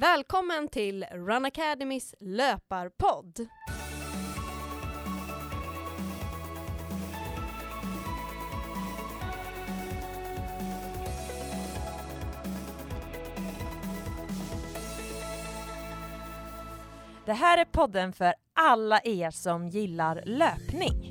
Välkommen till Run Academys löparpodd. Det här är podden för alla er som gillar löpning.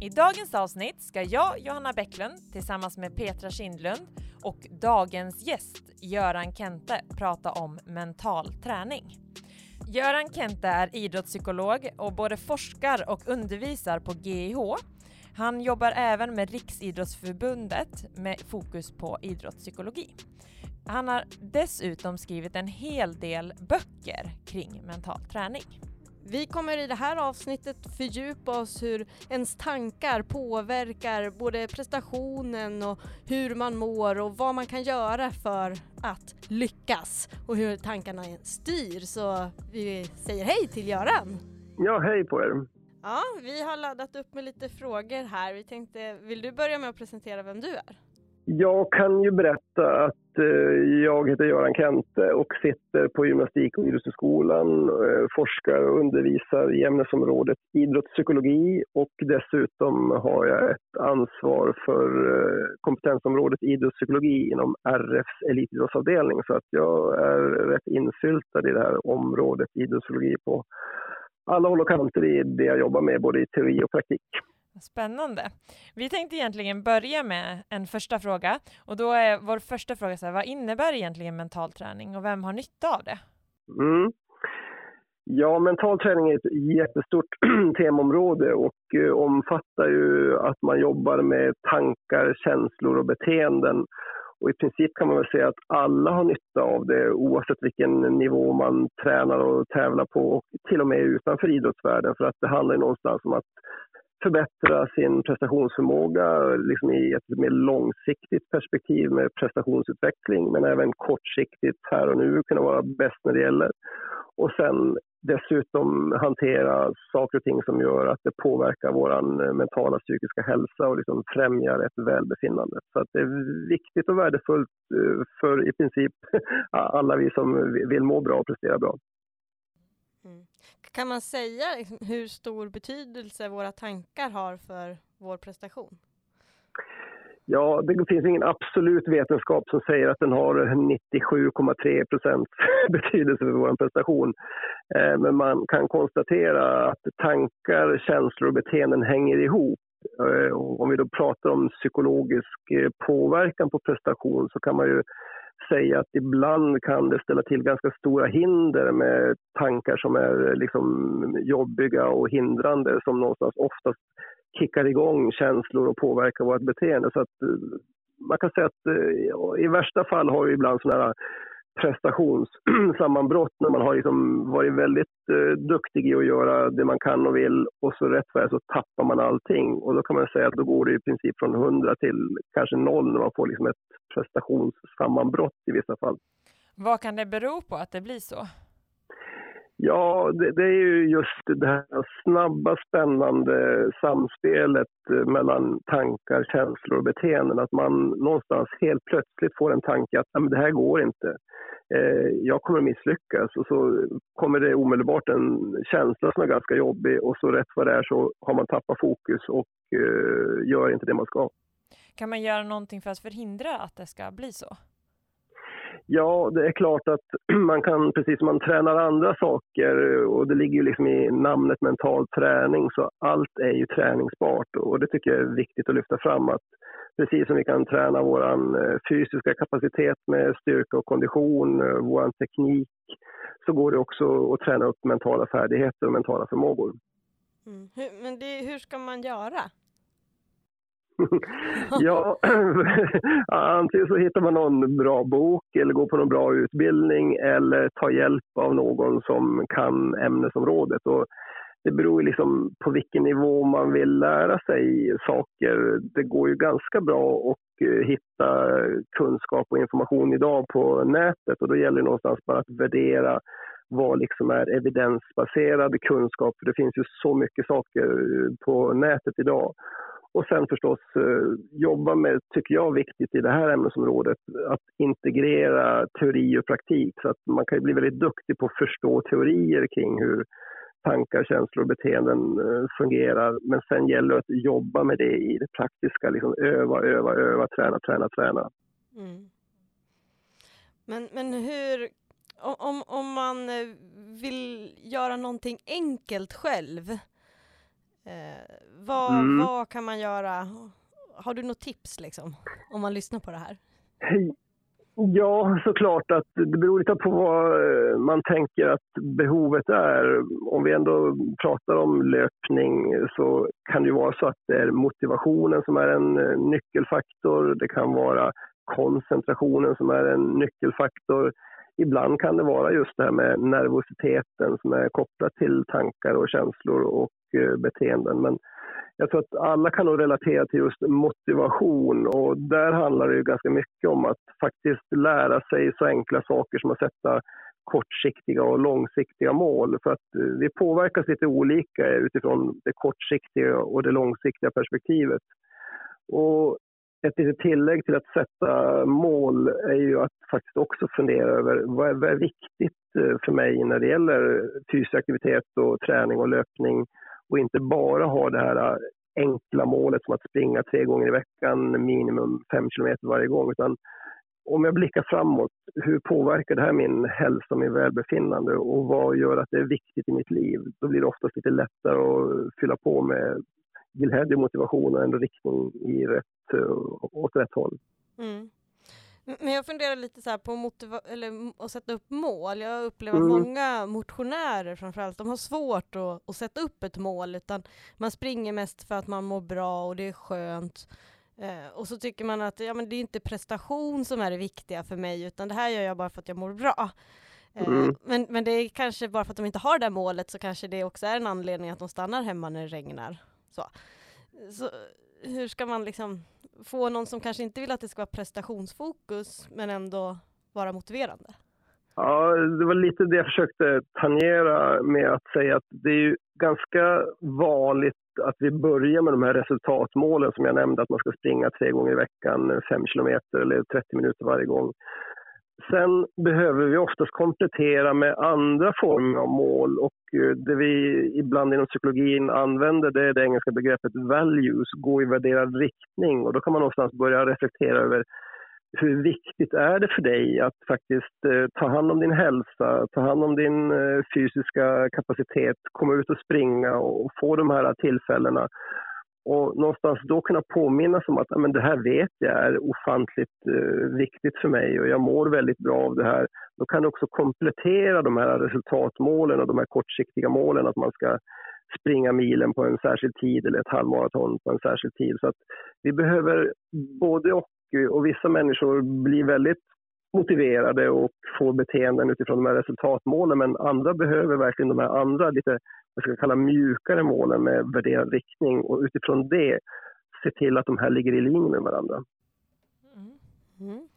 I dagens avsnitt ska jag, Johanna Bäcklund, tillsammans med Petra Kindlund och dagens gäst, Göran Kente, prata om mental träning. Göran Kente är idrottspsykolog och både forskar och undervisar på GIH. Han jobbar även med Riksidrottsförbundet med fokus på idrottspsykologi. Han har dessutom skrivit en hel del böcker kring mental träning. Vi kommer i det här avsnittet fördjupa oss hur ens tankar påverkar både prestationen och hur man mår och vad man kan göra för att lyckas och hur tankarna styr. Så vi säger hej till Göran! Ja, hej på er! Ja, vi har laddat upp med lite frågor här. Vi tänkte, vill du börja med att presentera vem du är? Jag kan ju berätta att eh, jag heter Göran Kente och sitter på Gymnastik och idrottshögskolan, eh, forskar och undervisar i ämnesområdet idrottspsykologi och dessutom har jag ett ansvar för eh, kompetensområdet idrottspsykologi inom RFs elitidrottsavdelning så att jag är rätt insyltad i det här området idrottspsykologi på alla håll och kanter i det jag jobbar med, både i teori och praktik. Spännande. Vi tänkte egentligen börja med en första fråga och då är vår första fråga så här, vad innebär egentligen mental träning och vem har nytta av det? Mm. Ja, mental träning är ett jättestort temaområde och eh, omfattar ju att man jobbar med tankar, känslor och beteenden. Och i princip kan man väl säga att alla har nytta av det oavsett vilken nivå man tränar och tävlar på och till och med utanför idrottsvärlden för att det handlar någonstans om att förbättra sin prestationsförmåga liksom i ett mer långsiktigt perspektiv med prestationsutveckling men även kortsiktigt här och nu kunna vara bäst när det gäller. Och sen dessutom hantera saker och ting som gör att det påverkar vår eh, mentala psykiska hälsa och liksom främjar ett välbefinnande. Så att det är viktigt och värdefullt eh, för i princip alla vi som vill må bra och prestera bra. Mm. Kan man säga liksom hur stor betydelse våra tankar har för vår prestation? Ja, det finns ingen absolut vetenskap som säger att den har 97,3 procents betydelse för vår prestation. Eh, men man kan konstatera att tankar, känslor och beteenden hänger ihop. Eh, om vi då pratar om psykologisk eh, påverkan på prestation så kan man ju säga att ibland kan det ställa till ganska stora hinder med tankar som är liksom jobbiga och hindrande som någonstans oftast kickar igång känslor och påverkar vårt beteende. Så att eh, man kan säga att eh, i värsta fall har vi ibland sådana här prestationssammanbrott när man har liksom varit väldigt eh, duktig i att göra det man kan och vill och så rätt för så tappar man allting och då kan man säga att då går det i princip från 100 till kanske noll när man får liksom ett prestationssammanbrott i vissa fall. Vad kan det bero på att det blir så? Ja, det, det, är ju just det här snabba, spännande samspelet eh, mellan tankar, känslor och beteenden. Att man någonstans helt plötsligt får en tanke att det här går inte. Eh, jag kommer misslyckas. Och så kommer det omedelbart en känsla som är ganska jobbig och så rätt vad det är så har man tappat fokus och eh, gör inte det man ska. Kan man göra någonting för att förhindra att det ska bli så? Ja, det är klart att man kan, precis som man tränar andra saker, och det ligger ju liksom i namnet mental träning, så allt är ju träningsbart. Och det tycker jag är viktigt att lyfta fram att precis som vi kan träna vår eh, fysiska kapacitet med styrka och kondition, eh, vår teknik, så går det också att träna upp mentala färdigheter och mentala förmågor. Mm. Men det, hur ska man göra? ja, antingen så hittar man någon bra bok eller går på någon bra utbildning eller tar hjälp av någon som kan ämnesområdet. Och det beror ju liksom på vilken nivå man vill lära sig saker. Det går ju ganska bra att eh, hitta kunskap och information idag på nätet och då gäller det någonstans bara att värdera vad liksom är evidensbaserad kunskap. För det finns ju så mycket saker på nätet idag. Och sen förstås eh, jobba med, tycker jag, viktigt i det här ämnesområdet, att integrera teori och praktik. Så att man kan bli väldigt duktig på att förstå teorier kring hur tankar, känslor och beteenden eh, fungerar. Men sen gäller det att jobba med det i det praktiska, liksom öva, öva, öva, träna, träna, träna. Mm. Men, men hur, om, om man eh, vill göra någonting enkelt själv, eh, vad, mm. vad kan man göra? Har du något tips liksom, om man lyssnar på det här? Ja, såklart att det beror lite på vad eh, man tänker att behovet är. Om vi ändå pratar om löpning så kan det vara så att det är motivationen som är en eh, nyckelfaktor. Det kan vara koncentrationen som är en nyckelfaktor. Ibland kan det vara just det här med nervositeten som är kopplat till tankar och känslor och eh, beteenden. Men jag tror att alla kan nog relatera till just motivation och där handlar det ju ganska mycket om att faktiskt lära sig så enkla saker som att sätta kortsiktiga och långsiktiga mål. För att eh, vi påverkas lite olika utifrån det kortsiktiga och det långsiktiga perspektivet. Och ett litet tillägg till att sätta mål är ju att faktiskt också fundera över vad är, vad är viktigt eh, för mig när det gäller fysisk aktivitet och träning och löpning och inte bara ha det här eh, enkla målet som att springa tre gånger i veckan, minimum fem kilometer varje gång. Utan om jag blickar framåt, hur påverkar det här min hälsa, och min välbefinnande och vad gör att det är viktigt i mitt liv? Då blir det oftast lite lättare att fylla på med glädje, motivation och en riktning i rätt, åt rätt håll. Mm. Men jag funderar lite så på motiva- eller att sätta upp mål. Jag upplever mm. att många motionärer framförallt, de har svårt att, att, sätta upp ett mål, utan man springer mest för att man mår bra och det är skönt. Eh, och så tycker man att ja, men det är inte prestation som är det viktiga för mig, utan det här gör jag bara för att jag mår bra. Eh, mm. men, men det är kanske bara för att de inte har det målet, så kanske det också är en anledning att de stannar hemma när det regnar. Så, så hur ska man liksom få någon som kanske inte vill att det ska vara prestationsfokus men ändå vara motiverande? Ja, det var lite det jag försökte tangera med att säga att det är ju ganska vanligt att vi börjar med de här resultatmålen som jag nämnde, att man ska springa tre gånger i veckan, fem kilometer eller 30 minuter varje gång. Sen behöver vi oftast komplettera med andra former av mål och eh, det vi ibland inom psykologin använder det är det engelska begreppet values, gå i värderad riktning. Och då kan man någonstans börja reflektera över hur viktigt är det för dig att faktiskt eh, ta hand om din hälsa, ta hand om din eh, fysiska kapacitet, komma ut och springa och få de här tillfällena och någonstans då kunna påminnas om att men det här vet jag är ofantligt eh, viktigt för mig och jag mår väldigt bra av det här. Då kan du också komplettera de här resultatmålen och de här kortsiktiga målen att man ska springa milen på en särskild tid eller ett halvmaraton på en särskild tid. Så att vi behöver både och och vissa människor blir väldigt motiverade och får beteenden utifrån de här resultatmålen men andra behöver verkligen de här andra lite jag ska kalla mjukare målen med värderad riktning och utifrån det se till att de här ligger i linje med varandra. Mm. Mm.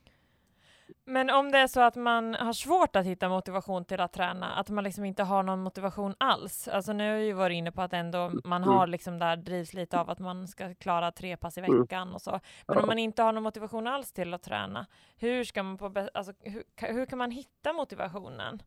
Men om det är så att man har svårt att hitta motivation till att träna, att man liksom inte har någon motivation alls. Alltså nu har jag ju varit inne på att ändå man har mm. liksom där drivs lite av att man ska klara tre pass i mm. veckan och så. Men om man inte har någon motivation alls till att träna, hur ska man på, alltså, hur, hur kan man hitta motivationen?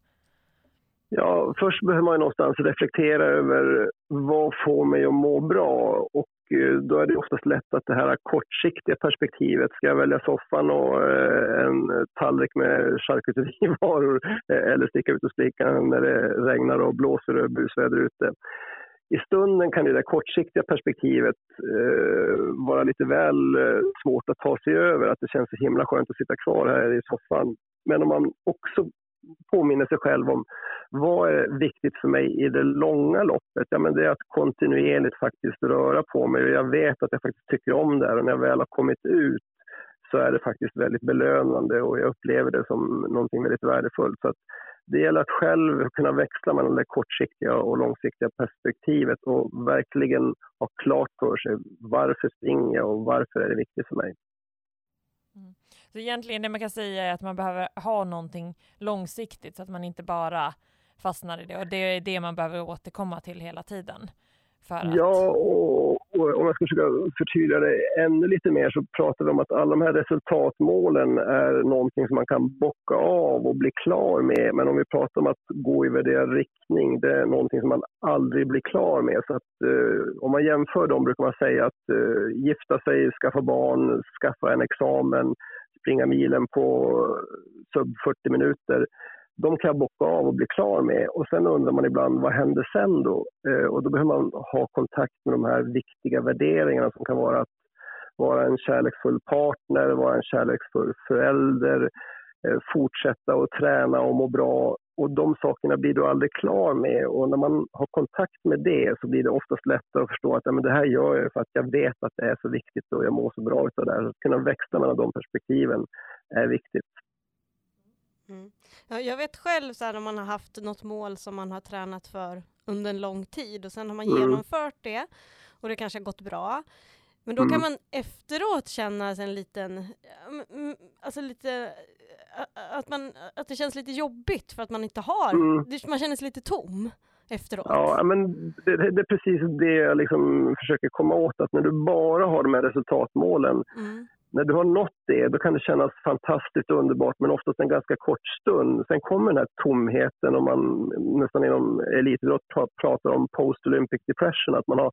Ja, först behöver man någonstans reflektera över vad får mig att må bra och Eh, då är det oftast lätt att det här kortsiktiga perspektivet, ska jag välja soffan och eh, en tallrik med charkuterivaror eh, eller sticka ut och sticka när det regnar och blåser och busväder ute. I stunden kan det där kortsiktiga perspektivet eh, vara lite väl svårt att ta sig över, att det känns så himla skönt att sitta kvar här i soffan. Men om man också påminner sig själv om vad är viktigt för mig i det långa loppet? Ja, men det är att kontinuerligt faktiskt röra på mig och jag vet att jag faktiskt tycker om det här och när jag väl har kommit ut så är det faktiskt väldigt belönande och jag upplever det som någonting väldigt värdefullt. Så det gäller att själv kunna växla mellan det kortsiktiga och långsiktiga perspektivet och verkligen ha klart för sig varför springer jag och varför är det viktigt för mig. Så egentligen det man kan säga är att man behöver ha någonting långsiktigt så att man inte bara fastnar i det och det är det man behöver återkomma till hela tiden. För att... Ja, och, om jag ska försöka förtydliga det ännu lite mer så pratar vi om att alla de här resultatmålen är någonting som man kan bocka av och bli klar med. Men om vi pratar om att gå i värderad riktning, det är någonting som man aldrig blir klar med. Så att, eh, om man jämför dem brukar man säga att eh, gifta sig, skaffa barn, skaffa en examen, springa milen på sub 40 minuter de kan jag bocka av och bli klar med. Och sen undrar man ibland, vad händer sen då? Eh, och då behöver man ha kontakt med de här viktiga värderingarna som kan vara att vara en kärleksfull partner, vara en kärleksfull förälder, fortsätta att träna och må bra. Och de sakerna blir du aldrig klar med. Och när man har kontakt med det så blir det oftast lättare att förstå att ja, men det här gör jag för att jag vet att det är så viktigt och jag mår så bra av det. Att kunna växla mellan de perspektiven är viktigt. Mm. Ja, jag vet själv så här, om man har haft något mål som man har tränat för under en lång tid och sen har man mm. genomfört det och det kanske har gått bra. Men då mm. kan man efteråt känna en liten, alltså lite, att, man, att det känns lite jobbigt för att man inte har, mm. man känner sig lite tom efteråt. Ja, men det, det är precis det jag liksom försöker komma åt, att när du bara har de här resultatmålen, mm när du har nått det, då kan det kännas fantastiskt underbart, men oftast en ganska kort stund. Sen kommer den här tomheten och man nästan inom elitidrott pratar om post-Olympic depression, att man har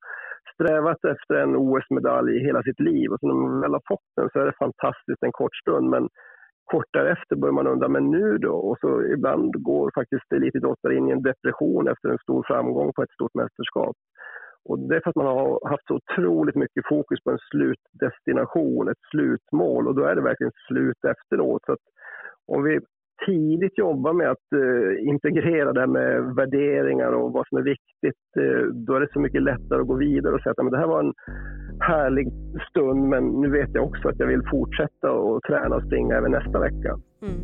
strävat efter en OS-medalj hela sitt liv och sen när man väl har fått den så är det fantastiskt en kort stund, men kort därefter börjar man undra, men nu då? Och så ibland går faktiskt elitidrottare in i en depression efter en stor framgång på ett stort mästerskap. Och det är för att man har haft så otroligt mycket fokus på en slutdestination, ett slutmål och då är det verkligen slut efteråt. Så om vi tidigt jobbar med att eh, integrera det här med värderingar och vad som är viktigt, eh, då är det så mycket lättare att gå vidare och säga att det här var en härlig stund men nu vet jag också att jag vill fortsätta och träna och springa även nästa vecka. Mm.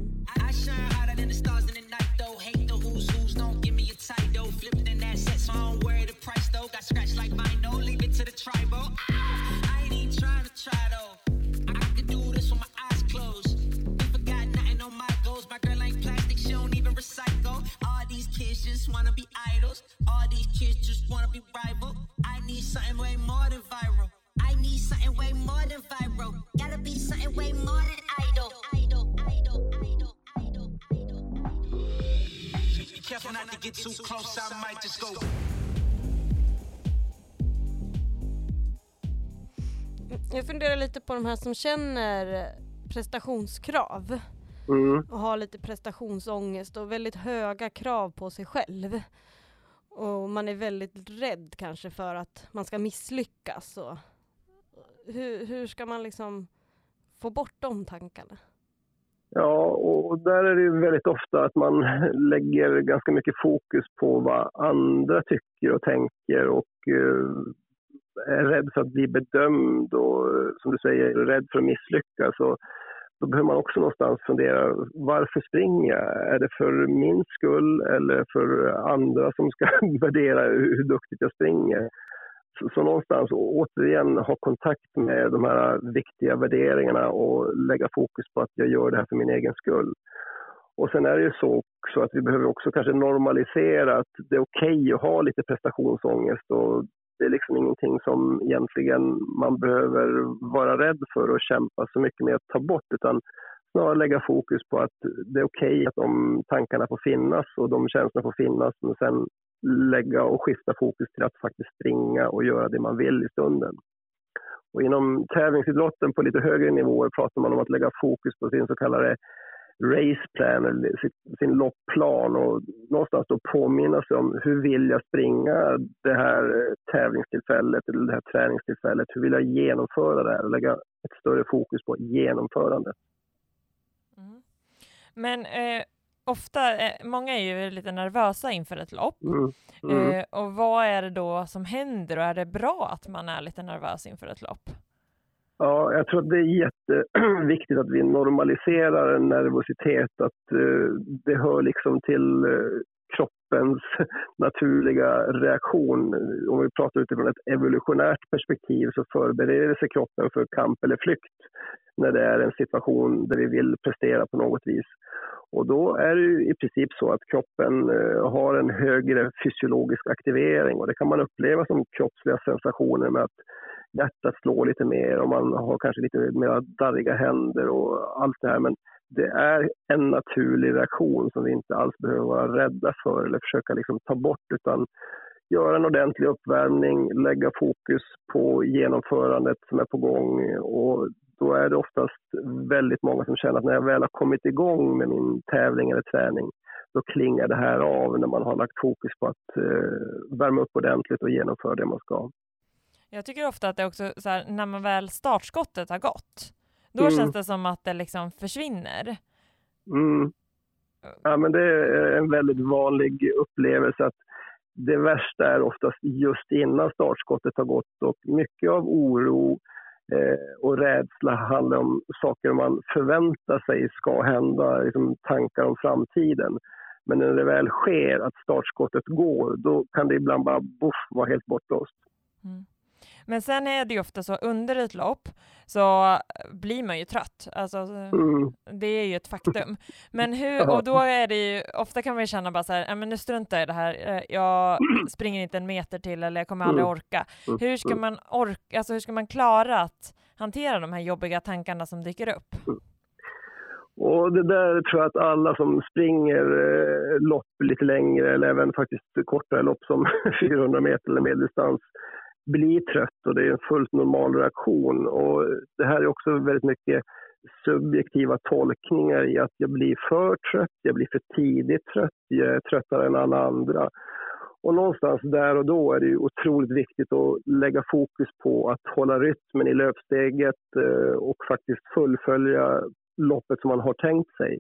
Tribal. Ah, I ain't even trying to try though. I could do this with my eyes closed. You forgot nothing on my goals. My girl ain't plastic, she don't even recycle. All these kids just wanna be idols. All these kids just wanna be rival. I need something way more than viral. I need something way more than viral. Gotta be something way more than idol. Idol, idol, idol, idol, idol, idol. Be careful not to get too close, I might just go. Jag funderar lite på de här som känner prestationskrav mm. och har lite prestationsångest och väldigt höga krav på sig själv. Och man är väldigt rädd kanske för att man ska misslyckas. Och hur, hur ska man liksom få bort de tankarna? Ja, och där är det väldigt ofta att man lägger ganska mycket fokus på vad andra tycker och tänker och eh, är rädd för att bli bedömd och eh, som du säger, rädd för att misslyckas. Och då behöver man också någonstans fundera, varför springer jag? Är det för min skull eller för andra som ska värdera hur duktigt jag springer? Så, så någonstans återigen ha kontakt med de här viktiga värderingarna och lägga fokus på att jag gör det här för min egen skull. Och sen är det ju så också att vi behöver också kanske normalisera att det är okej okay att ha lite prestationsångest och det är liksom ingenting som egentligen man behöver vara rädd för och kämpa så mycket med att ta bort utan snarare lägga fokus på att det är okej okay att de tankarna får finnas och de känslorna får finnas men sen lägga och skifta fokus till att faktiskt springa och göra det man vill i stunden. Och inom tävlingsidrotten på lite högre nivåer pratar man om att lägga fokus på sin så kallade raceplan, eller sin loppplan och någonstans då påminna sig om hur vill jag springa det här tävlingstillfället eller det här träningstillfället? Hur vill jag genomföra det här? Lägga ett större fokus på genomförandet. Mm. Men eh, ofta, eh, många är ju lite nervösa inför ett lopp. Mm. Mm. Eh, och vad är det då som händer och är det bra att man är lite nervös inför ett lopp? Ja, jag tror att det är jätteviktigt att vi normaliserar nervositet, att eh, det hör liksom till eh, kroppens naturliga reaktion. Om vi pratar utifrån ett evolutionärt perspektiv så förbereder sig kroppen för kamp eller flykt när det är en situation där vi vill prestera på något vis. Och då är det i princip så att kroppen eh, har en högre fysiologisk aktivering och det kan man uppleva som kroppsliga sensationer med att hjärtat slår lite mer och man har kanske lite mer darriga händer och allt det här. Men det är en naturlig reaktion som vi inte alls behöver vara rädda för eller försöka liksom ta bort utan göra en ordentlig uppvärmning, lägga fokus på genomförandet som är på gång och då är det oftast väldigt många som känner att när jag väl har kommit igång med min tävling eller träning då klingar det här av när man har lagt fokus på att eh, värma upp ordentligt och genomföra det man ska. Jag tycker ofta att det också så här, när man väl startskottet har gått, då mm. känns det som att det liksom försvinner. Mm. Ja, men det är en väldigt vanlig upplevelse att det värsta är oftast just innan startskottet har gått och mycket av oro eh, och rädsla handlar om saker man förväntar sig ska hända, liksom tankar om framtiden. Men när det väl sker, att startskottet går, då kan det ibland bara boff, vara helt bortblåst. Mm. Men sen är det ju ofta så under ett lopp så blir man ju trött. Alltså, mm. Det är ju ett faktum. Men hur, och då är det ju, ofta kan man ju känna bara så här, men nu struntar jag i det här, eh, jag springer inte en meter till eller jag kommer aldrig mm. orka. Mm. Hur ska man orka, alltså hur ska man klara att hantera de här jobbiga tankarna som dyker upp? Och det där tror jag att alla som springer eh, lopp lite längre eller även faktiskt kortare lopp som 400 meter eller medeldistans blir trött och det är en fullt normal reaktion. Och det här är också väldigt mycket subjektiva tolkningar i att jag blir för trött, jag blir för tidigt trött, jag är tröttare än alla andra. Och någonstans där och då är det otroligt viktigt att lägga fokus på att hålla rytmen i löpsteget eh, och faktiskt fullfölja loppet som man har tänkt sig.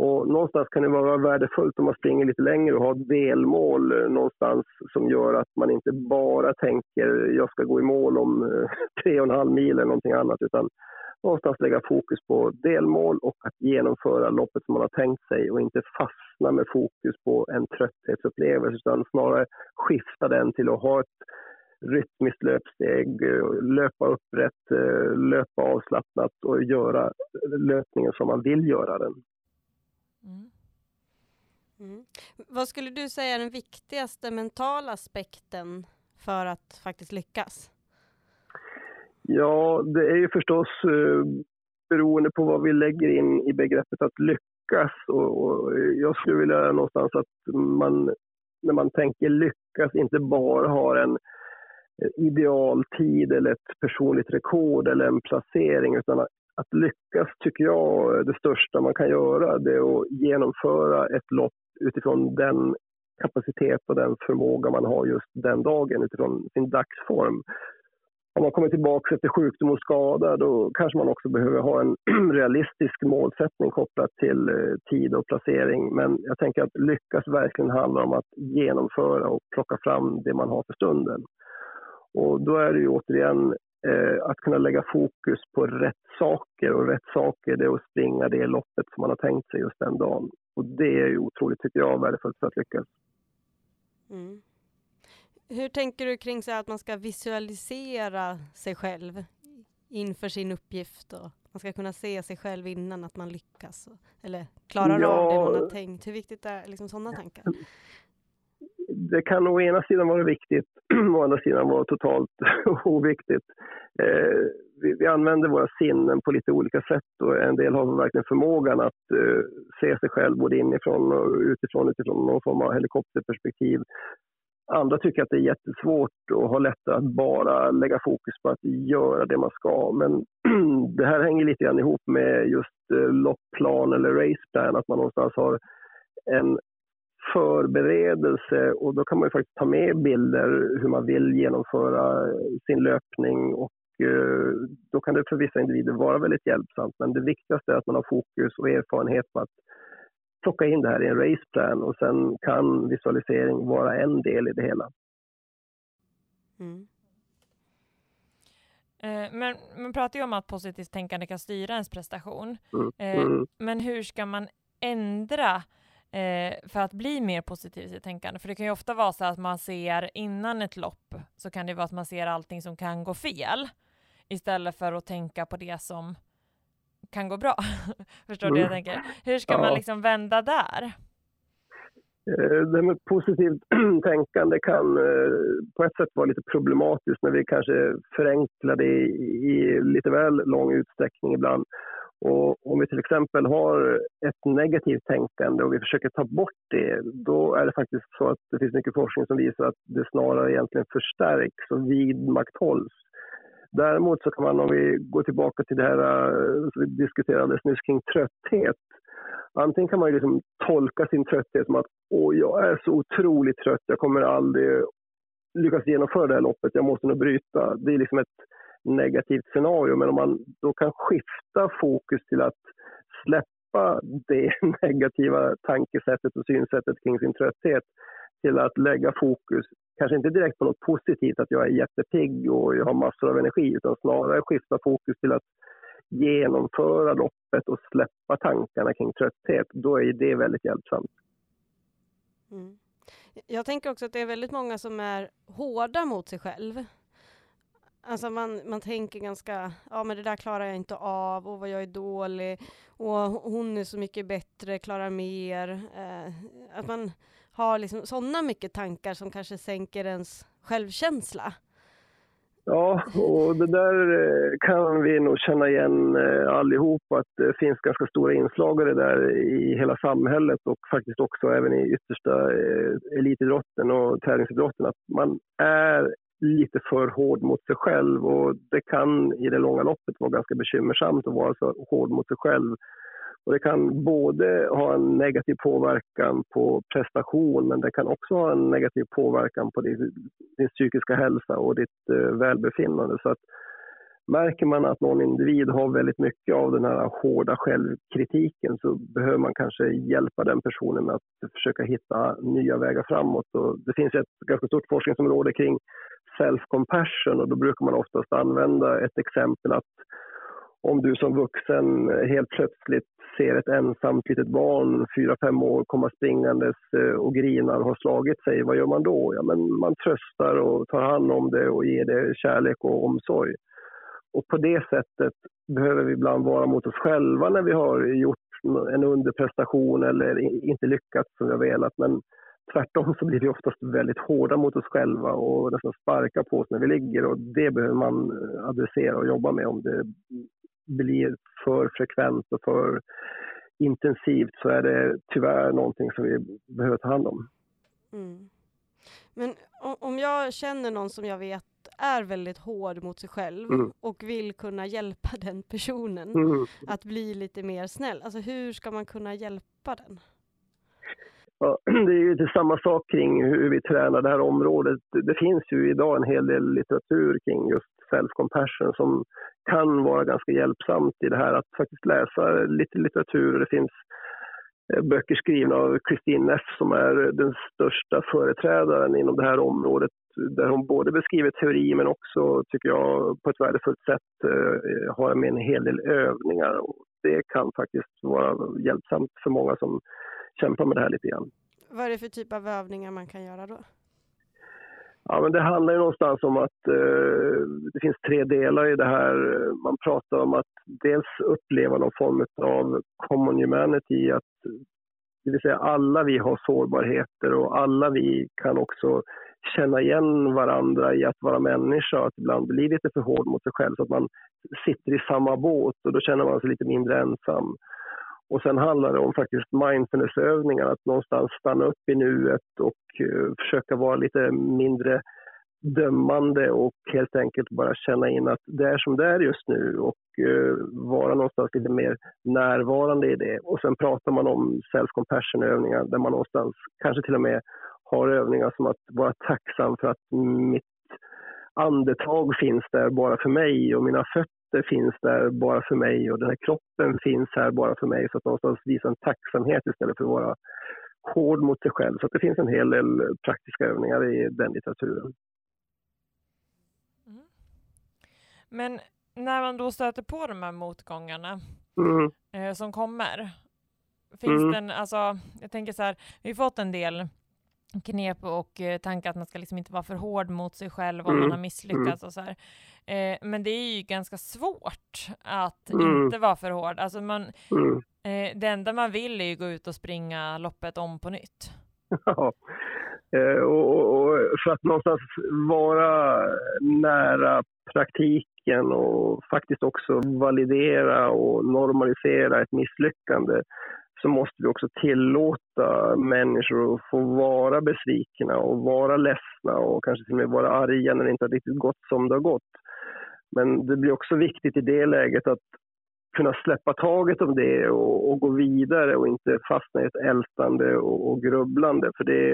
Och någonstans kan det vara värdefullt om man springer lite längre och har ett delmål eh, någonstans som gör att man inte bara tänker jag ska gå i mål om eh, tre och en halv mil eller någonting annat utan någonstans lägga fokus på delmål och att genomföra loppet som man har tänkt sig och inte fastna med fokus på en trötthetsupplevelse utan snarare skifta den till att ha ett rytmiskt löpsteg, eh, löpa upprätt, eh, löpa avslappnat och göra löpningen som man vill göra den. Mm. Mm. Vad skulle du säga är den viktigaste mentala aspekten för att faktiskt lyckas? Ja, det är ju förstås eh, beroende på vad vi lägger in i begreppet att lyckas. Och, och jag skulle vilja någonstans att man, när man tänker lyckas, inte bara har en eh, idealtid eller ett personligt rekord eller en placering, utan att lyckas tycker jag det största man kan göra det är att genomföra ett lopp utifrån den kapacitet och den förmåga man har just den dagen utifrån sin dagsform. Om man kommer tillbaka efter sjukdom och skada då kanske man också behöver ha en realistisk målsättning kopplat till eh, tid och placering. Men jag tänker att lyckas verkligen handlar om att genomföra och plocka fram det man har för stunden. Och då är det ju återigen att kunna lägga fokus på rätt saker och rätt saker det är att springa det loppet som man har tänkt sig just den dagen. Och det är ju otroligt, tycker jag, värdefullt för att lyckas. Mm. Hur tänker du kring så att man ska visualisera sig själv inför sin uppgift och man ska kunna se sig själv innan att man lyckas eller klarar ja, av det man har tänkt? Hur viktigt är liksom sådana tankar? Det kan å ena sidan vara viktigt, å andra sidan vara totalt oviktigt. Eh, vi, vi, använder våra sinnen på lite olika sätt och en del har verkligen förmågan att eh, se sig själv både inifrån och utifrån, utifrån någon form av helikopterperspektiv. Andra tycker att det är jättesvårt och har lättare att bara lägga fokus på att göra det man ska. Men det här hänger lite grann ihop med just eh, loppplan eller raceplan, att man någonstans har en förberedelse och då kan man ju faktiskt ta med bilder hur man vill genomföra sin löpning och eh, då kan det för vissa individer vara väldigt hjälpsamt. Men det viktigaste är att man har fokus och erfarenhet på att plocka in det här i en raceplan och sen kan visualisering vara en del i det hela. Mm. Eh, men man pratar ju om att positivt tänkande kan styra ens prestation. Mm. Eh, mm. Men hur ska man ändra eh, för att bli mer positivt tänkande? För det kan ju ofta vara så att man ser innan ett lopp så kan det vara att man ser allting som kan gå fel istället för att tänka på det som kan gå bra. Förstår du mm. jag tänker? Hur ska ja. man liksom vända där? Eh, det med positivt tänkande kan eh, på ett sätt vara lite problematiskt när vi kanske förenklar det i lite väl lång utsträckning ibland. Och om vi till exempel har ett negativt tänkande och vi försöker ta bort det, då är det faktiskt så att det finns mycket forskning som visar att det snarare egentligen förstärks och vidmakthålls. Däremot så kan man, om vi går tillbaka till det här eh, som vi diskuterade alldeles nyss kring trötthet. Antingen kan man ju liksom tolka sin trötthet som att Åh, jag är så otroligt trött, jag kommer aldrig lyckas genomföra det här loppet, jag måste nog bryta. Det är liksom ett negativt scenario. Men om man då kan skifta fokus till att släppa det negativa tankesättet och synsättet kring sin trötthet till att lägga fokus, kanske inte direkt på något positivt, att jag är jättepigg och jag har massor av energi, utan snarare skifta fokus till att genomföra loppet och släppa tankarna kring trötthet, då är det väldigt hjälpsamt. Mm. Jag tänker också att det är väldigt många som är hårda mot sig själv. Alltså man, man tänker ganska, ja men det där klarar jag inte av, och vad jag är dålig, och hon är så mycket bättre, klarar mer. Eh, att man har liksom sådana mycket tankar som kanske sänker ens självkänsla. Ja, och det där eh, kan vi nog känna igen eh, allihop, att det finns ganska stora inslag i det där i hela samhället och faktiskt också även i yttersta eh, elitidrotten och tävlingsidrotten. Att man är lite för hård mot sig själv och det kan i det långa loppet vara ganska bekymmersamt att vara så hård mot sig själv. Och det kan både ha en negativ påverkan på prestation men det kan också ha en negativ påverkan på din, din psykiska hälsa och ditt eh, välbefinnande. Så att märker man att någon individ har väldigt mycket av den här hårda självkritiken så behöver man kanske hjälpa den personen med att försöka hitta nya vägar framåt. Och det finns ett ganska stort forskningsområde kring self-compassion och då brukar man oftast använda ett exempel att om du som vuxen helt plötsligt ser ett ensamt litet barn, fyra fem år, komma springandes eh, och grinar och har slagit sig, vad gör man då? Ja, men man tröstar och tar hand om det och ger det kärlek och omsorg. Och på det sättet behöver vi ibland vara mot oss själva när vi har gjort en underprestation eller inte lyckats som vi har velat. Men tvärtom så blir vi oftast väldigt hårda mot oss själva och nästan sparkar på oss när vi ligger och det behöver man adressera och jobba med om det blir för frekvent och för intensivt så är det tyvärr någonting som vi behöver ta hand om. Mm. Men om jag känner någon som jag vet är väldigt hård mot sig själv mm. och vill kunna hjälpa den personen mm. att bli lite mer snäll, alltså hur ska man kunna hjälpa den? Ja, det är ju inte samma sak kring hur vi tränar det här området. Det finns ju idag en hel del litteratur kring just self-compassion som kan vara ganska hjälpsamt i det här att faktiskt läsa lite litteratur. Det finns eh, böcker skrivna av Christine Neff som är den största företrädaren inom det här området där hon både beskriver teori men också, tycker jag, på ett värdefullt sätt eh, har med en hel del övningar. Och det kan faktiskt vara hjälpsamt för många som kämpar med det här lite grann. Vad är det för typ av övningar man kan göra då? Ja, men det handlar ju någonstans om att eh, det finns tre delar i det här. Man pratar om att dels uppleva någon form av common humanity, att, det vill säga alla vi har sårbarheter och alla vi kan också känna igen varandra i att vara människa, att ibland bli lite för hård mot sig själv så att man sitter i samma båt och då känner man sig lite mindre ensam. Och sen handlar det om faktiskt mindfulnessövningar, att någonstans stanna upp i nuet och eh, försöka vara lite mindre dömande och helt enkelt bara känna in att det är som det är just nu och eh, vara någonstans lite mer närvarande i det. Och sen pratar man om self-compassion övningar där man någonstans kanske till och med har övningar som att vara tacksam för att mitt andetag finns där bara för mig och mina fötter det finns där bara för mig och den här kroppen finns här bara för mig. Så att någonstans visa en tacksamhet istället för att vara hård mot sig själv. Så det finns en hel del praktiska övningar i den litteraturen. Mm. Men när man då stöter på de här motgångarna mm. eh, som kommer, finns mm. det alltså, jag tänker så här, vi har fått en del knep och eh, tankar att man ska liksom inte vara för hård mot sig själv om mm. man har misslyckats och så här. Eh, men det är ju ganska svårt att mm. inte vara för hård. Alltså man, mm. eh, det enda man vill är ju gå ut och springa loppet om på nytt. Ja, eh, och, och, för att någonstans vara nära praktiken och faktiskt också validera och normalisera ett misslyckande så måste vi också tillåta människor att få vara besvikna och vara ledsna och kanske till och med vara arga när det inte har riktigt gått som det har gått. Men det blir också viktigt i det läget att kunna släppa taget om det och, och gå vidare och inte fastna i ett ältande och, och, grubblande för det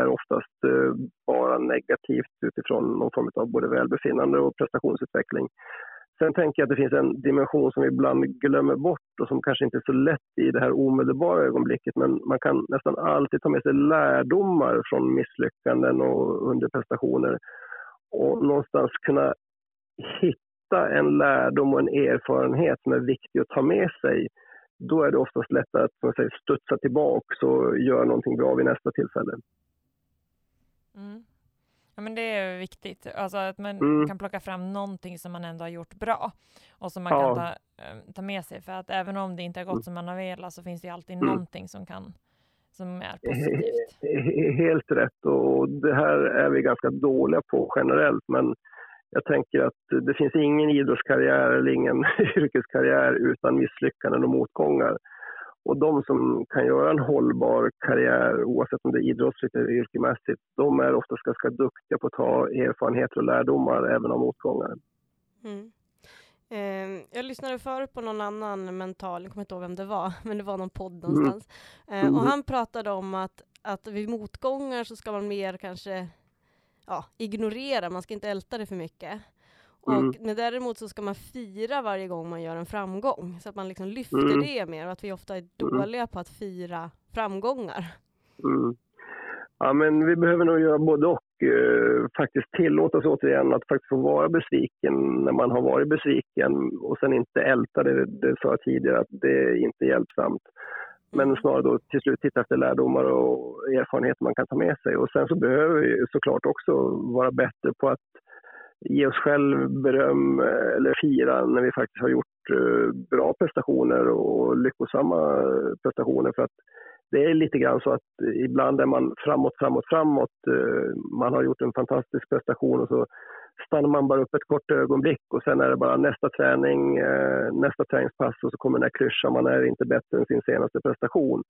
är oftast eh, bara negativt utifrån någon form av både välbefinnande och prestationsutveckling. Sen tänker jag att det finns en dimension som vi ibland glömmer bort och som kanske inte är så lätt i det här omedelbara ögonblicket men man kan nästan alltid ta med sig lärdomar från misslyckanden och underprestationer och någonstans kunna hitta en lärdom och en erfarenhet som är viktig att ta med sig, då är det oftast lättare att som säger, studsa tillbaka och göra någonting bra vid nästa tillfälle. Mm. Ja, men det är viktigt, alltså att man mm. kan plocka fram någonting som man ändå har gjort bra och som man ja. kan ta, äh, ta med sig. För att även om det inte har gått mm. som man har velat så finns det alltid mm. någonting som kan som är positivt. Helt rätt och det här är vi ganska dåliga på generellt men jag tänker att det finns ingen idrottskarriär eller ingen yrkeskarriär utan misslyckanden och motgångar. Och de som kan göra en hållbar karriär, oavsett om det är idrottsligt eller yrkesmässigt, de är oftast ganska duktiga på att ta erfarenheter och lärdomar även av motgångar. Mm. Eh, jag lyssnade förut på någon annan mental, jag kommer inte ihåg vem det var, men det var någon podd mm. någonstans. Eh, mm. och han pratade om att, att vid motgångar så ska man mer kanske ja, ignorera, man ska inte älta det för mycket. Mm. Och men däremot så ska man fira varje gång man gör en framgång, så att man liksom lyfter mm. det mer, och att vi ofta är mm. dåliga på att fira framgångar. Mm. Ja, men vi behöver nog göra både och. Eh, faktiskt tillåta oss återigen att faktiskt få vara besviken när man har varit besviken och sen inte älta det, det sa jag tidigare, att det är inte hjälpsamt. Men snarare då till slut titta efter lärdomar och erfarenheter man kan ta med sig. Och sen så behöver vi såklart också vara bättre på att ge oss själv beröm eh, eller fira när vi faktiskt har gjort eh, bra prestationer och lyckosamma eh, prestationer. För att det är lite grann så att ibland är man framåt, framåt, framåt. Man har gjort en fantastisk prestation och så stannar man bara upp ett kort ögonblick och sen är det bara nästa träning, nästa träningspass och så kommer den här klyschan, man är inte bättre än sin senaste prestation.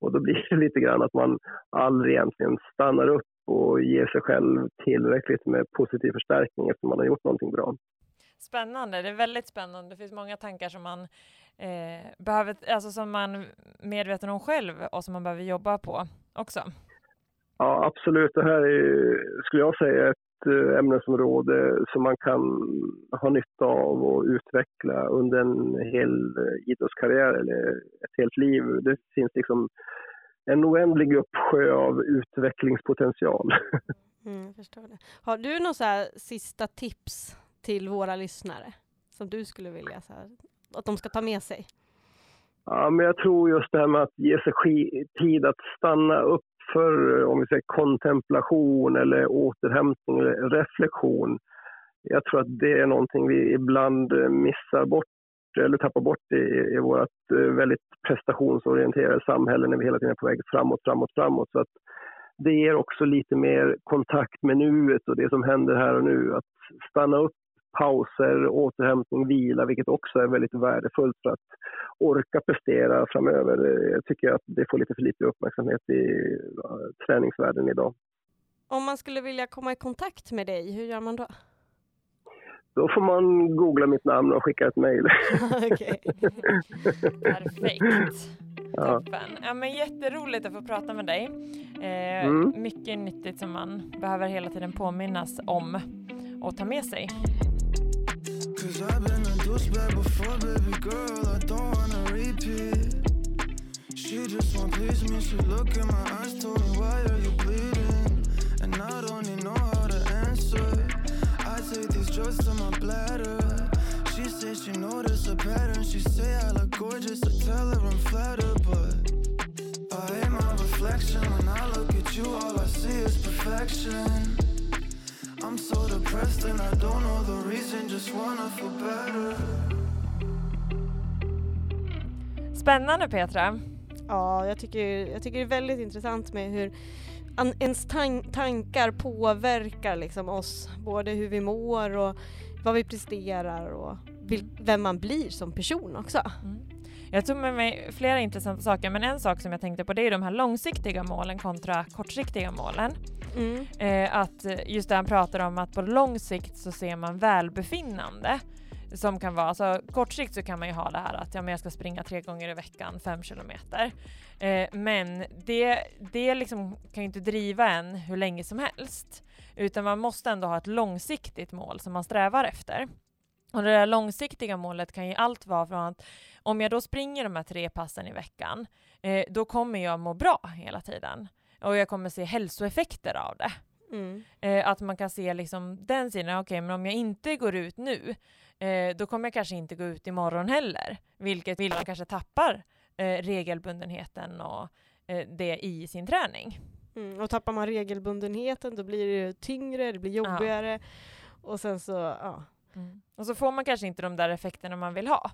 Och då blir det lite grann att man aldrig egentligen stannar upp och ge sig själv tillräckligt med positiv förstärkning efter man har gjort någonting bra. Spännande, det är väldigt spännande. Det finns många tankar som man eh, behöver, alltså som man är medveten om själv och som man behöver jobba på också. Ja, absolut. Det här är, skulle jag säga, ett eh, ämnesområde som man kan ha nytta av och utveckla under en hel idrottskarriär eller ett helt liv. Det finns liksom en oändlig uppsjö av utvecklingspotential. Mm, förstår det. Har du några sista tips till våra lyssnare som du skulle vilja så här, att de ska ta med sig? Ja, men jag tror just det här med att ge sig tid att stanna upp för eh, om vi säger kontemplation eller återhämtning eller reflektion. Jag tror att det är någonting vi ibland eh, missar bort eller tappar bort i, i vårt eh, väldigt prestationsorienterade samhälle när vi hela tiden är på väg framåt, framåt, framåt. Så att det ger också lite mer kontakt med nuet och det som händer här och nu. Att stanna upp, pauser, återhämtning, vila, vilket också är väldigt värdefullt för att orka prestera framöver. Jag tycker att det får lite för lite uppmärksamhet i träningsvärlden idag. Om man skulle vilja komma i kontakt med dig, hur gör man då? Då får man googla mitt namn och skicka ett mejl. Perfekt. Ja. Toppen. Ja, men jätteroligt att få prata med dig. Eh, mm. Mycket nyttigt som man behöver hela tiden påminnas om och ta med sig. Cause I've been a douchebag before, baby girl, I don't wanna repeat. She just won't please me, she look in my eyes, told me why are you bleeding? And I don't even know how to answer. I take these drugs to my bladder. She says she noticed a pattern, she say I look gorgeous, I tell her I'm flattered, but I hate my reflection. When I look at you, all I see is perfection. I'm so depressed and I don't know the reason, just wanna feel better. Spännande Petra. Ja, jag tycker, jag tycker det är väldigt intressant med hur an, ens tan tankar påverkar liksom oss, både hur vi mår och vad vi presterar och vem man blir som person också. Mm. Jag tog med mig flera intressanta saker, men en sak som jag tänkte på det är de här långsiktiga målen kontra kortsiktiga målen. Mm. Eh, att eh, just det han pratar om att på lång sikt så ser man välbefinnande som kan vara, alltså kort sikt så kan man ju ha det här att ja, men jag ska springa tre gånger i veckan, fem kilometer. Eh, men det, det liksom kan ju inte driva en hur länge som helst, utan man måste ändå ha ett långsiktigt mål som man strävar efter. Och det där långsiktiga målet kan ju allt vara från att om jag då springer de här tre passen i veckan, eh, då kommer jag må bra hela tiden och jag kommer se hälsoeffekter av det. Mm. Eh, att man kan se liksom den sidan, okej okay, men om jag inte går ut nu, eh, då kommer jag kanske inte gå ut imorgon heller, vilket vill man kanske tappar eh, regelbundenheten och det i sin träning. Mm. Och tappar man regelbundenheten då blir det tyngre, det blir jobbigare ja. och sen så, ja. Mm. Och så får man kanske inte de där effekterna man vill ha.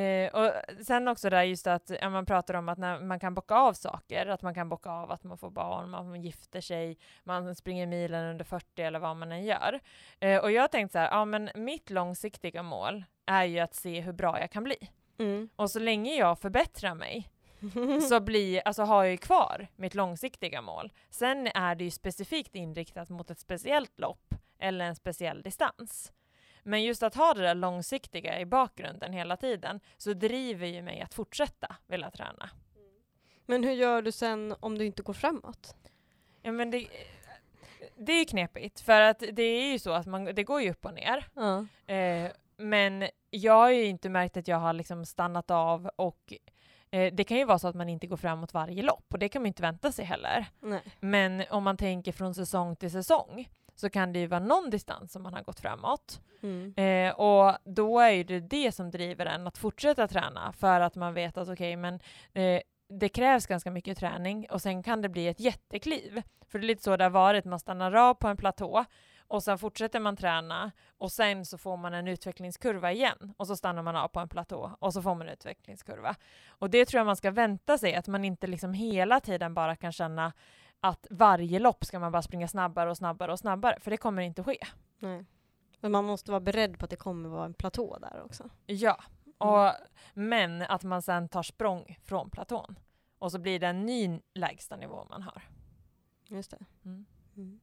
Eh, och sen också där just att ja, man pratar om att när man kan bocka av saker, att man kan bocka av att man får barn, man gifter sig, man springer milen under 40 eller vad man än gör. Eh, och jag tänkte så här, ja men mitt långsiktiga mål är ju att se hur bra jag kan bli. Mm. Och så länge jag förbättrar mig så blir, alltså har jag ju kvar mitt långsiktiga mål. Sen är det ju specifikt inriktat mot ett speciellt lopp eller en speciell distans. Men just att ha det där långsiktiga i bakgrunden hela tiden så driver ju mig att fortsätta vilja träna. Men hur gör du sen om du inte går framåt? Ja, men det, det är knepigt för att det är ju så att man, det går ju upp och ner. Ja. Eh, men jag har ju inte märkt att jag har liksom stannat av och eh, det kan ju vara så att man inte går framåt varje lopp och det kan man inte vänta sig heller. Nej. Men om man tänker från säsong till säsong så kan det ju vara någon distans som man har gått framåt. Mm. Eh, och då är det det som driver en att fortsätta träna för att man vet att okej, okay, men eh, det krävs ganska mycket träning och sen kan det bli ett jättekliv. För det är lite så det har varit, man stannar av på en platå och sen fortsätter man träna och sen så får man en utvecklingskurva igen och så stannar man av på en platå och så får man en utvecklingskurva. Och det tror jag man ska vänta sig, att man inte liksom hela tiden bara kan känna att varje lopp ska man bara springa snabbare och snabbare och snabbare, för det kommer inte ske. Nej. Men man måste vara beredd på att det kommer vara en platå där också. Ja, och, men att man sen tar språng från platån. Och så blir det en ny lägsta nivå man har. Just det. Mm. Mm.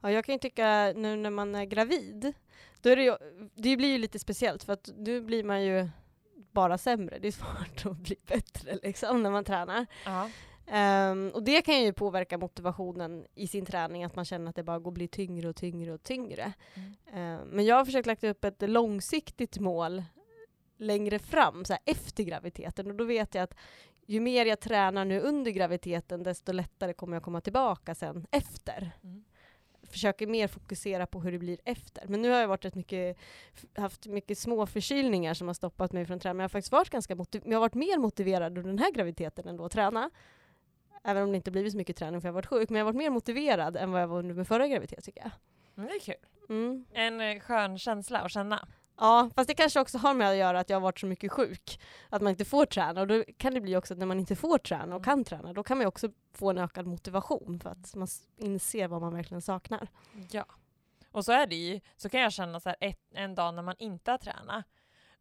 Ja, jag kan ju tycka nu när man är gravid, då är det, ju, det blir ju lite speciellt för att nu blir man ju bara sämre. Det är svårt att bli bättre liksom när man tränar. Ja. Um, och det kan ju påverka motivationen i sin träning, att man känner att det bara går bli tyngre och tyngre och tyngre. Mm. Uh, men jag har försökt lägga upp ett långsiktigt mål längre fram, så här, efter graviditeten. Och då vet jag att ju mer jag tränar nu under graviditeten, desto lättare kommer jag komma tillbaka sen efter. Mm. Försöker mer fokusera på hur det blir efter. Men nu har jag varit rätt mycket, haft mycket små förkylningar som har stoppat mig från träning. Men jag har faktiskt varit ganska jag har varit mer motiverad under den här graviditeten ändå att träna. Även om det inte blivit så mycket träning för jag har varit sjuk. Men jag har varit mer motiverad än vad jag var under min förra graviditet tycker jag. Mm, det är kul. Mm. En eh, skön känsla att känna. Ja, fast det kanske också har med att göra att jag har varit så mycket sjuk. Att man inte får träna. Och då kan det bli också att när man inte får träna och mm. kan träna, då kan man också få en ökad motivation för att man inser vad man verkligen saknar. Ja. Och så är det ju, så kan jag känna så här ett, en dag när man inte har tränat,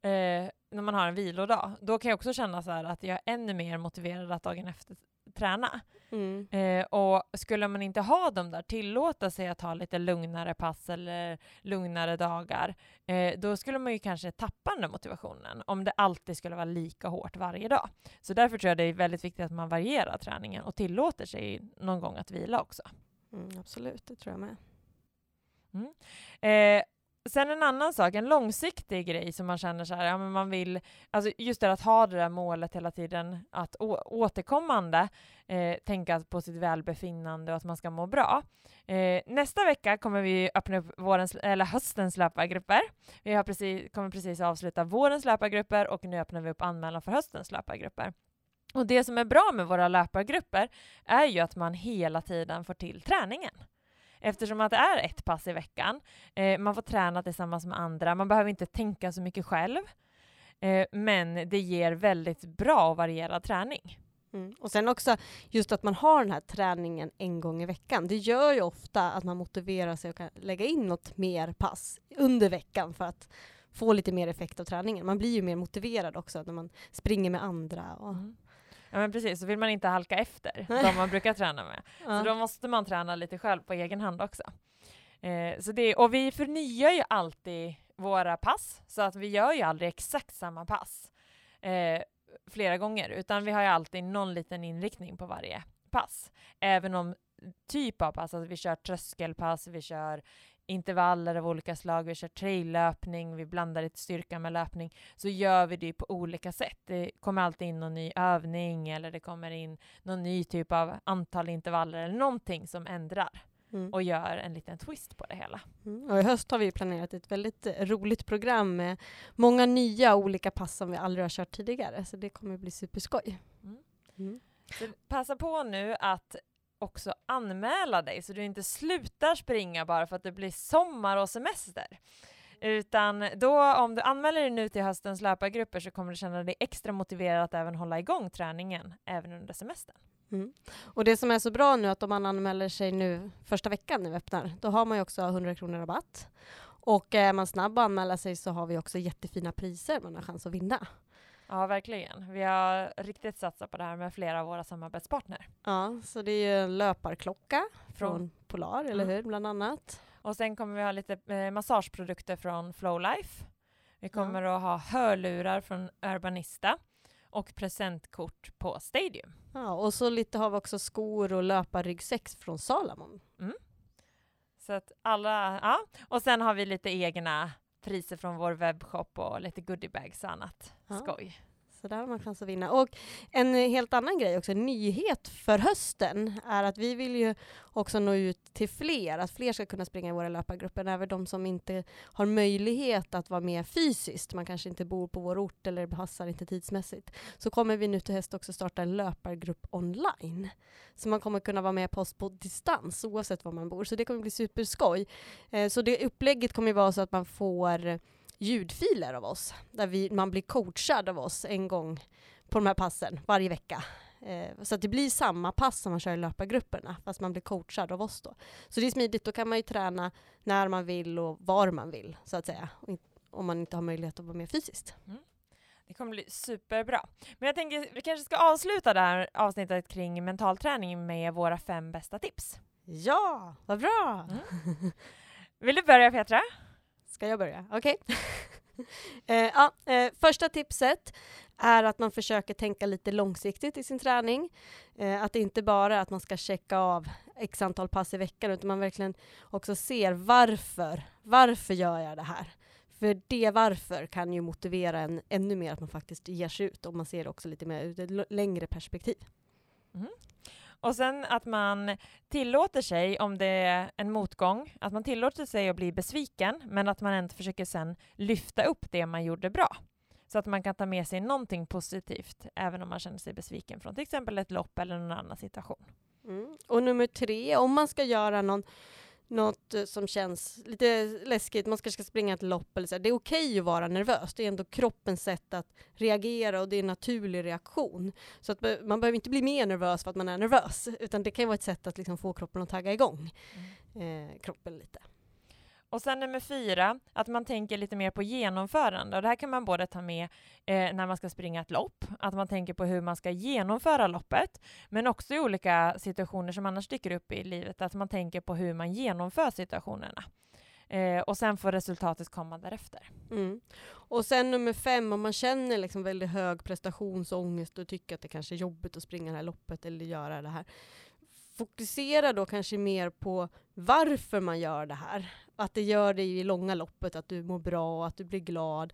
eh, när man har en vilodag, då kan jag också känna så att jag är ännu mer motiverad att dagen efter träna. Mm. Eh, och skulle man inte ha dem där, tillåta sig att ha lite lugnare pass eller lugnare dagar, eh, då skulle man ju kanske tappa den motivationen om det alltid skulle vara lika hårt varje dag. Så därför tror jag det är väldigt viktigt att man varierar träningen och tillåter sig någon gång att vila också. Mm, absolut, det tror jag med. Mm. Eh, Sen en annan sak, en långsiktig grej som man känner så här, ja men man vill, alltså just det att ha det där målet hela tiden, att återkommande eh, tänka på sitt välbefinnande och att man ska må bra. Eh, nästa vecka kommer vi öppna upp vårens, eller höstens löpargrupper. Vi har precis, kommer precis avsluta vårens löpargrupper och nu öppnar vi upp anmälan för höstens löpargrupper. Och det som är bra med våra löpargrupper är ju att man hela tiden får till träningen eftersom att det är ett pass i veckan. Eh, man får träna tillsammans med andra, man behöver inte tänka så mycket själv. Eh, men det ger väldigt bra och varierad träning. Mm. Och sen också just att man har den här träningen en gång i veckan. Det gör ju ofta att man motiverar sig och kan lägga in något mer pass under veckan för att få lite mer effekt av träningen. Man blir ju mer motiverad också när man springer med andra. Och... Mm. Ja men precis, så vill man inte halka efter de man brukar träna med. Ja. Så då måste man träna lite själv på egen hand också. Eh, så det, och vi förnyar ju alltid våra pass, så att vi gör ju aldrig exakt samma pass eh, flera gånger, utan vi har ju alltid någon liten inriktning på varje pass. Även om typ av pass, alltså vi kör tröskelpass, vi kör intervaller av olika slag, vi kör traillöpning, vi blandar lite styrka med löpning, så gör vi det på olika sätt. Det kommer alltid in någon ny övning eller det kommer in någon ny typ av antal intervaller eller någonting som ändrar. Mm. och gör en liten twist på det hela. Mm. Och I höst har vi planerat ett väldigt roligt program med många nya olika pass som vi aldrig har kört tidigare, så det kommer bli superskoj. Mm. mm. Passa på nu att också anmäla dig så du inte slutar springa bara för att det blir sommar och semester. Utan då, om du anmäler dig nu till höstens löpargrupper så kommer du känna dig extra motiverad att även hålla igång träningen även under semestern. Mm. Och det som är så bra nu att om man anmäler sig nu första veckan när vi öppnar, då har man ju också 100 kronor rabatt. Och är man snabb att anmäla sig så har vi också jättefina priser man har chans att vinna. Ja, verkligen. Vi har riktigt satsat på det här med flera av våra samarbetspartner. Ja, så det är ju en löparklocka från mm. Polar, eller hur, bland annat. Och sen kommer vi ha lite eh, massageprodukter från Flowlife. Vi kommer ja. att ha hörlurar från Urbanista och presentkort på Stadium. Ja, och så lite har vi också skor och löparryggsäck från Salamon. Mm. Så att alla, ja. Och sen har vi lite egna priser från vår webbshop och lite goodiebags och annat ja. skoj. Så där har man chans att vinna. Och en helt annan grej också, en nyhet för hösten, är att vi vill ju också nå ut till fler, att fler ska kunna springa i våra löpargrupper, även de som inte har möjlighet att vara med fysiskt, man kanske inte bor på vår ort eller passar inte tidsmässigt, så kommer vi nu till höst också starta en löpargrupp online. Så man kommer kunna vara med på oss på distans oavsett var man bor, så det kommer bli superskoj. Eh, så det upplägget kommer vara så att man får ljudfiler av oss, där vi, man blir coachad av oss en gång på de här passen varje vecka. Eh, så att det blir samma pass som man kör i löpargrupperna, fast man blir coachad av oss då. Så det är smidigt, då kan man ju träna när man vill och var man vill, så att säga, om man inte har möjlighet att vara med fysiskt. Mm. Det kommer bli superbra. Men jag tänker vi kanske ska avsluta det här avsnittet kring mental träning med våra fem bästa tips. Ja, vad bra! Mm. Vill du börja Petra? Ska jag börja? Okej. Okay. eh, ja, eh, första tipset är att man försöker tänka lite långsiktigt i sin träning. Eh, att det inte bara är att man ska checka av x antal pass i veckan, utan man verkligen också ser varför. Varför gör jag det här? För det varför kan ju motivera en ännu mer att man faktiskt ger sig ut, om man ser det också lite mer ur ett längre perspektiv. Mm. Och sen att man tillåter sig, om det är en motgång, att man tillåter sig att bli besviken, men att man ändå försöker sen lyfta upp det man gjorde bra. Så att man kan ta med sig någonting positivt, även om man känner sig besviken från till exempel ett lopp eller någon annan situation. Mm. Och nummer tre, om man ska göra någon något eh, som känns lite läskigt, man kanske ska springa ett lopp eller så. Det är okej okay att vara nervös, det är ändå kroppens sätt att reagera och det är en naturlig reaktion. Så att man behöver inte bli mer nervös för att man är nervös, utan det kan vara ett sätt att liksom få kroppen att tagga igång mm. eh, kroppen lite. Och sen nummer fyra, att man tänker lite mer på genomförande. Och det här kan man både ta med eh, när man ska springa ett lopp, att man tänker på hur man ska genomföra loppet, men också i olika situationer som annars dyker upp i livet, att man tänker på hur man genomför situationerna. Eh, och sen får resultatet komma därefter. Mm. Och sen nummer fem, om man känner liksom väldigt hög prestationsångest och tycker att det kanske är jobbigt att springa det här loppet eller göra det här, fokusera då kanske mer på varför man gör det här. Att det gör det i långa loppet, att du mår bra och att du blir glad.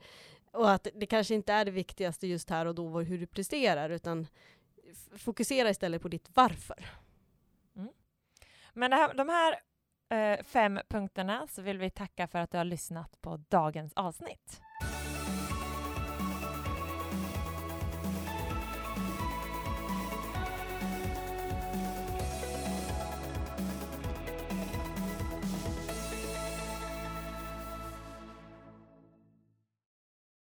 Och att det kanske inte är det viktigaste just här och då, hur du presterar, utan fokusera istället på ditt varför. Mm. Men här, de här eh, fem punkterna så vill vi tacka för att du har lyssnat på dagens avsnitt.